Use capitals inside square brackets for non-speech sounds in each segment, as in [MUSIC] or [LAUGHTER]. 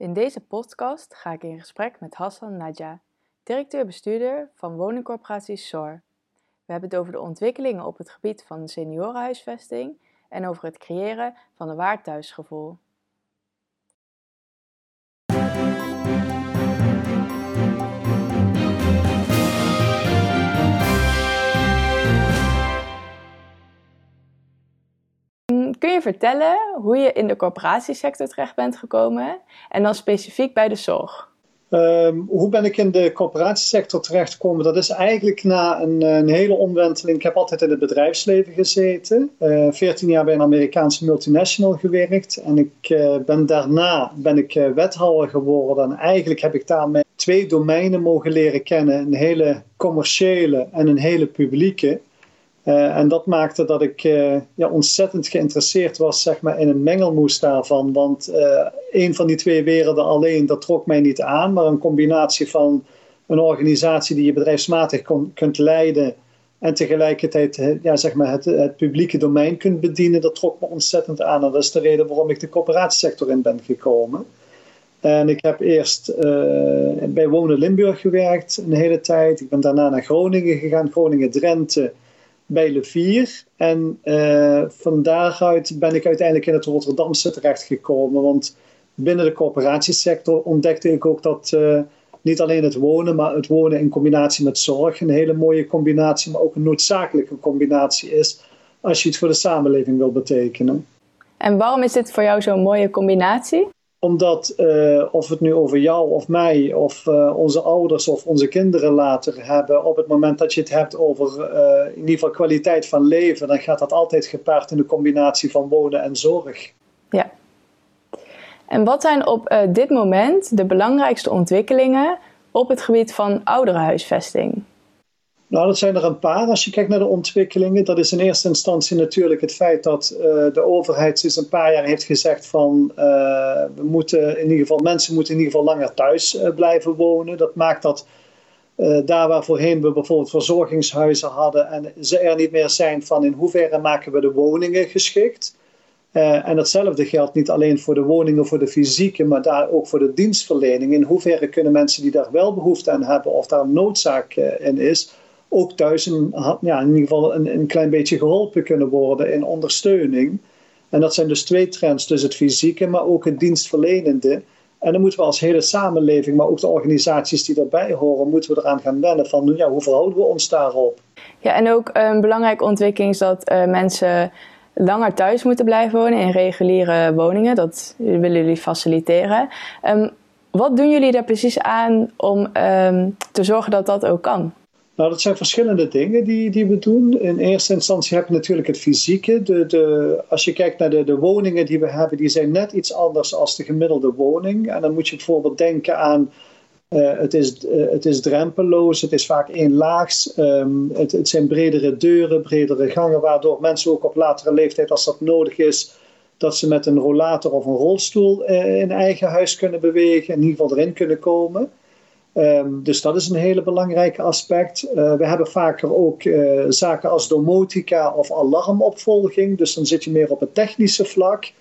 In deze podcast ga ik in gesprek met Hassan Nadja, directeur-bestuurder van woningcorporatie SOR. We hebben het over de ontwikkelingen op het gebied van seniorenhuisvesting en over het creëren van een waar thuisgevoel. Vertellen hoe je in de corporatiesector terecht bent gekomen en dan specifiek bij de zorg? Um, hoe ben ik in de corporatiesector terechtgekomen? Dat is eigenlijk na een, een, hele omwenteling. Ik heb altijd in het bedrijfsleven gezeten. Uh, eh, 14 jaar bij een Amerikaanse multinational gewerkt. En ik uh, ben daarna ben ik uh, wethouder geworden. En eigenlijk heb ik daarmee twee domeinen mogen leren kennen. Een hele commerciële en een hele publieke. Uh, en dat maakte dat ik uh, ja, ontzettend geïnteresseerd was zeg maar, in een mengelmoes daarvan. Want uh, een van die twee werelden alleen, dat trok mij niet aan. Maar een combinatie van een organisatie die je bedrijfsmatig kunt leiden... en tegelijkertijd ja, zeg maar het, het, publieke domein kunt bedienen... dat trok me ontzettend aan. En dat is de reden waarom ik de coöperatiesector in ben gekomen. En ik heb eerst bij Wonen Limburg gewerkt een hele tijd. Ik ben daarna naar Groningen gegaan, Groningen-Drenthe bij Levier. En uh, van daaruit ben ik uiteindelijk in het Rotterdamse terechtgekomen. Want binnen de coöperatiesector ontdekte ik ook dat uh, niet alleen het wonen, maar het wonen in combinatie met zorg een hele mooie combinatie, maar ook een noodzakelijke combinatie is als je iets voor de samenleving wil betekenen. En waarom is dit voor jou zo'n mooie combinatie? Omdat uh, of het nu over jou of mij of uh, onze ouders of onze kinderen later hebben, op het moment dat je het hebt over uh, in ieder geval kwaliteit van leven, dan gaat dat altijd gepaard in de combinatie van wonen en zorg. Ja. En wat zijn op dit moment de belangrijkste ontwikkelingen op het gebied van ouderenhuisvesting? Nou, dat zijn er een paar. Als je kijkt naar de ontwikkelingen, dat is in eerste instantie natuurlijk het feit dat uh, de overheid sinds een paar jaar heeft gezegd van uh, we moeten in ieder geval, mensen moeten in ieder geval langer thuis uh, blijven wonen. Dat maakt dat daar waar voorheen we bijvoorbeeld verzorgingshuizen hadden en ze er niet meer zijn van in hoeverre maken we de woningen geschikt. en datzelfde geldt niet alleen voor de woningen, voor de fysieke, maar daar ook voor de dienstverlening. In hoeverre kunnen mensen die daar wel behoefte aan hebben of daar noodzaak in is, ook thuis een, in ieder geval een, een klein beetje geholpen kunnen worden in ondersteuning. En dat zijn dus twee trends, dus het fysieke, maar ook het dienstverlenende. En dan moeten we als hele samenleving, maar ook de organisaties die daarbij horen, moeten we eraan gaan wennen van ja, hoe verhouden we ons daarop? Ja, en ook een belangrijke ontwikkeling is dat uh, mensen langer thuis moeten blijven wonen in reguliere woningen. Dat willen jullie faciliteren. Um, wat doen jullie daar precies aan om um, te zorgen dat dat ook kan? Nou, dat zijn verschillende dingen die, die we doen. In eerste instantie heb je natuurlijk het fysieke. De, de, als je kijkt naar de, de woningen die we hebben, die zijn net iets anders dan de gemiddelde woning. En dan moet je bijvoorbeeld denken aan uh, het, is, uh, het is drempeloos, het is vaak éénlaags. Um, het, het zijn bredere deuren, bredere gangen, waardoor mensen ook op latere leeftijd, als dat nodig is, dat ze met een rollator of een rolstoel uh, in eigen huis kunnen bewegen, in ieder geval erin kunnen komen. Um, dus dat is een hele belangrijke aspect. Uh, we hebben vaker ook uh, zaken als domotica of alarmopvolging. Dus dan zit je meer op het technische vlak.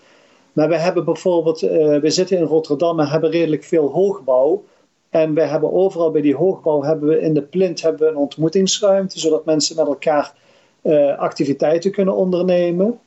Maar we hebben bijvoorbeeld, uh, we zitten in Rotterdam en hebben redelijk veel hoogbouw. En we hebben overal bij die hoogbouw hebben we in de plint hebben we een ontmoetingsruimte, zodat mensen met elkaar activiteiten kunnen ondernemen.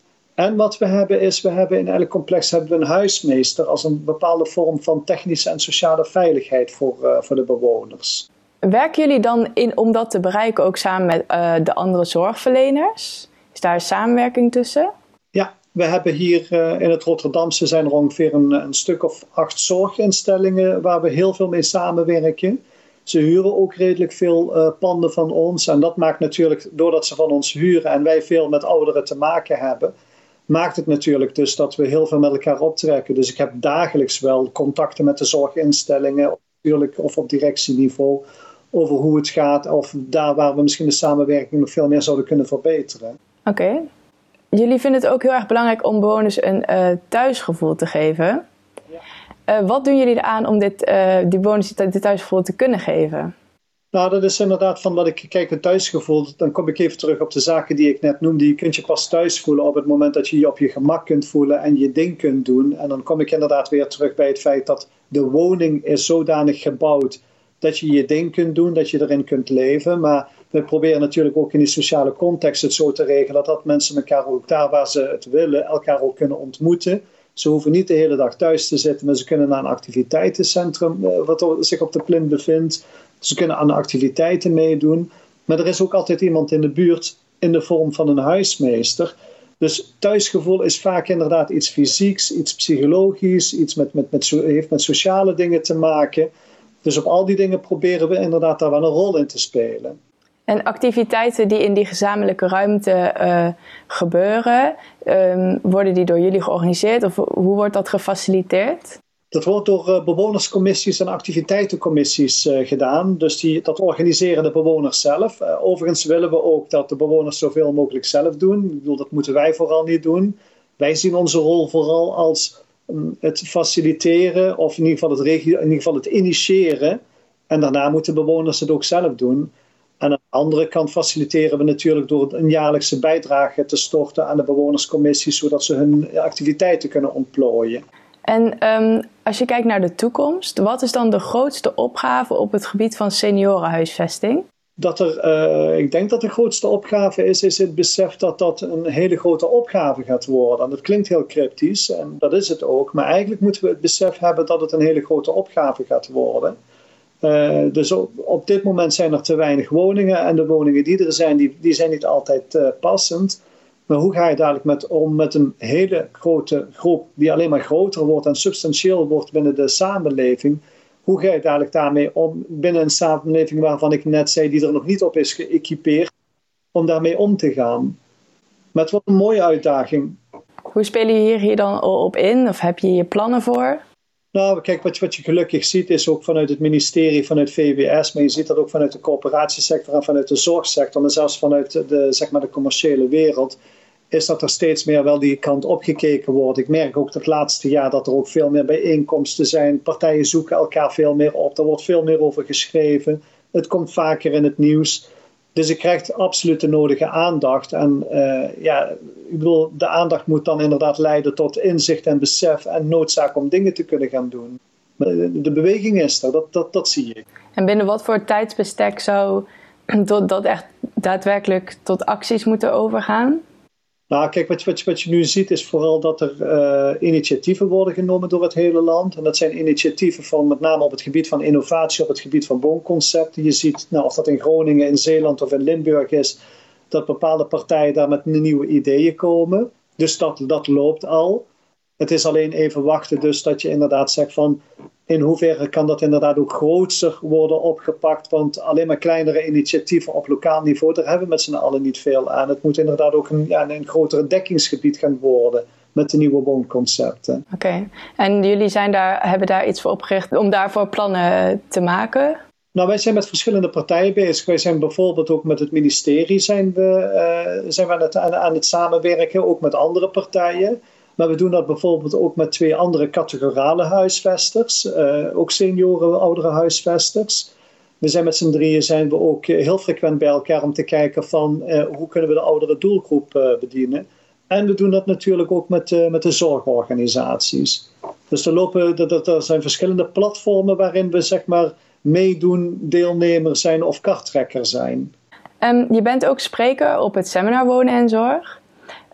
En wat we hebben is, we hebben in elk complex hebben we een huismeester als een bepaalde vorm van technische en sociale veiligheid voor, uh, voor de bewoners. Werken jullie dan in, om dat te bereiken ook samen met uh, de andere zorgverleners? Is daar een samenwerking tussen? Ja, we hebben hier uh, in het Rotterdamse zijn er ongeveer een, een, stuk of acht zorginstellingen waar we heel veel mee samenwerken. Ze huren ook redelijk veel panden van ons. En dat maakt natuurlijk, doordat ze van ons huren en wij veel met ouderen te maken hebben, maakt het natuurlijk dus dat we heel veel met elkaar optrekken. Dus ik heb dagelijks wel contacten met de zorginstellingen, natuurlijk, of op directieniveau, over hoe het gaat, of daar waar we misschien de samenwerking nog veel meer zouden kunnen verbeteren. Oké. Jullie vinden het ook heel erg belangrijk om bewoners een uh, thuisgevoel te geven. Ja. Uh, wat doen jullie eraan om dit, uh, die bewoners dit thuisgevoel te kunnen geven? Nou, dat is inderdaad van wat ik kijk, het thuisgevoel. Dan kom ik even terug op de zaken die ik net noemde. Je kunt je pas thuis voelen op het moment dat je je op je gemak kunt voelen en je ding kunt doen. En dan kom ik inderdaad weer terug bij het feit dat de woning is zodanig gebouwd dat je je ding kunt doen, dat je erin kunt leven. Maar we proberen natuurlijk ook in die sociale context het zo te regelen dat mensen elkaar ook daar waar ze het willen, elkaar ook kunnen ontmoeten. Ze hoeven niet de hele dag thuis te zitten, maar ze kunnen naar een activiteitencentrum eh, wat zich op de plint bevindt. Ze kunnen aan de activiteiten meedoen. Maar er is ook altijd iemand in de buurt in de vorm van een huismeester. Dus thuisgevoel is vaak inderdaad iets fysieks, iets psychologisch, iets met, met, met, heeft met sociale dingen te maken. Dus op al die dingen proberen we inderdaad daar wel een rol in te spelen. En activiteiten die in die gezamenlijke ruimte uh, gebeuren, um, worden die door jullie georganiseerd of hoe wordt dat gefaciliteerd? Dat wordt door uh, bewonerscommissies en activiteitencommissies uh, gedaan. Dus die, dat organiseren de bewoners zelf. overigens willen we ook dat de bewoners zoveel mogelijk zelf doen. Ik bedoel, dat moeten wij vooral niet doen. Wij zien onze rol vooral als um, het faciliteren of in ieder, geval het in ieder geval het initiëren. En daarna moeten bewoners het ook zelf doen. En aan de andere kant faciliteren we natuurlijk door een jaarlijkse bijdrage te storten aan de bewonerscommissies, zodat ze hun activiteiten kunnen ontplooien. En um, als je kijkt naar de toekomst, wat is dan de grootste opgave op het gebied van seniorenhuisvesting? Dat er, uh, ik denk dat de grootste opgave is, is het besef dat dat een hele grote opgave gaat worden. En dat klinkt heel cryptisch en dat is het ook. Maar eigenlijk moeten we het besef hebben dat het een hele grote opgave gaat worden. Uh, dus op, dit moment zijn er te weinig woningen en de woningen die er zijn, die, die zijn niet altijd uh, passend. Maar hoe ga je dadelijk met, om met een hele grote groep die alleen maar groter wordt en substantieel wordt binnen de samenleving? Hoe ga je dadelijk daarmee om binnen een samenleving waarvan ik net zei, die er nog niet op is geëquipeerd, om daarmee om te gaan? Met wat een mooie uitdaging. Hoe spelen je hier dan op in? Of heb je hier plannen voor? Nou, kijk, wat je, wat je gelukkig ziet is ook vanuit het ministerie, vanuit VWS, maar je ziet dat ook vanuit de coöperatiesector en vanuit de zorgsector, en zelfs vanuit de, zeg maar, de commerciële wereld, is dat er steeds meer wel die kant opgekeken wordt. Ik merk ook het laatste jaar dat er ook veel meer bijeenkomsten zijn. Partijen zoeken elkaar veel meer op. Er wordt veel meer over geschreven. Het komt vaker in het nieuws. Dus ik krijg absoluut de nodige aandacht. En uh, ja, ik bedoel, de aandacht moet dan inderdaad leiden tot inzicht en besef en noodzaak om dingen te kunnen gaan doen. De beweging is er, dat, dat, dat zie ik. En binnen wat voor tijdsbestek zou [CLEARS THROAT] dat echt daadwerkelijk tot acties moeten overgaan? Nou, kijk, wat, wat, wat je nu ziet is vooral dat er uh, initiatieven worden genomen door het hele land. En dat zijn initiatieven van met name op het gebied van innovatie, op het gebied van woonconcepten. Je ziet, nou, of dat in Groningen, in Zeeland of in Limburg is, dat bepaalde partijen daar met nieuwe ideeën komen. Dus dat, dat loopt al. Het is alleen even wachten dus dat je inderdaad zegt van in hoeverre kan dat inderdaad ook groter worden opgepakt. Want alleen maar kleinere initiatieven op lokaal niveau, daar hebben we met z'n allen niet veel aan. Het moet inderdaad ook een, ja, een grotere dekkingsgebied gaan worden met de nieuwe woonconcepten. Oké, en jullie zijn daar, hebben daar iets voor opgericht om daarvoor plannen te maken? Nou, wij zijn met verschillende partijen bezig. Wij zijn bijvoorbeeld ook met het ministerie zijn we, uh, zijn we aan, het, aan, aan het samenwerken, ook met andere partijen. Maar we doen dat bijvoorbeeld ook met twee andere categorale huisvesters, uh, ook senioren, oudere huisvesters. We zijn met z'n drieën zijn we ook heel frequent bij elkaar om te kijken van uh, hoe kunnen we de oudere doelgroep uh, bedienen. En we doen dat natuurlijk ook met, met de zorgorganisaties. Dus er, lopen, er, er zijn verschillende platformen waarin we zeg maar meedoen, deelnemer zijn of karttrekker zijn. Um, je bent ook spreker op het seminar Wonen en Zorg.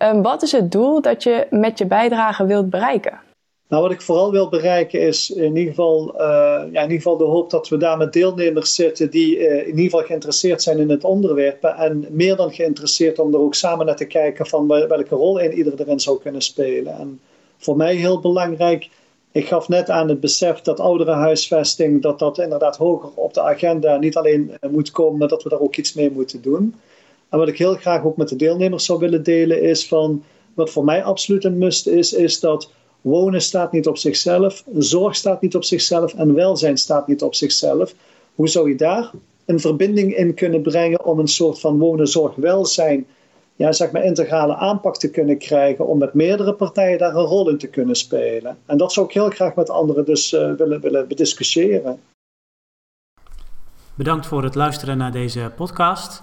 Um, wat is het doel dat je met je bijdrage wilt bereiken? Nou, wat ik vooral wil bereiken is in ieder geval, uh, ja, in ieder geval de hoop dat we daar met deelnemers zitten die uh, in ieder geval geïnteresseerd zijn in het onderwerp. En meer dan geïnteresseerd om er ook samen naar te kijken van welke rol een ieder erin zou kunnen spelen. En voor mij heel belangrijk, ik gaf net aan het besef dat ouderenhuisvesting, dat dat inderdaad hoger op de agenda niet alleen uh, moet komen, maar dat we daar ook iets mee moeten doen. En wat ik heel graag ook met de deelnemers zou willen delen is van, wat voor mij absoluut een must is, is dat wonen staat niet op zichzelf, zorg staat niet op zichzelf en welzijn staat niet op zichzelf. Hoe zou je daar een verbinding in kunnen brengen om een soort van wonen, zorg, welzijn, ja, zeg maar integrale aanpak te kunnen krijgen om met meerdere partijen daar een rol in te kunnen spelen. En dat zou ik heel graag met anderen dus uh, willen, willen bediscussiëren. Bedankt voor het luisteren naar deze podcast.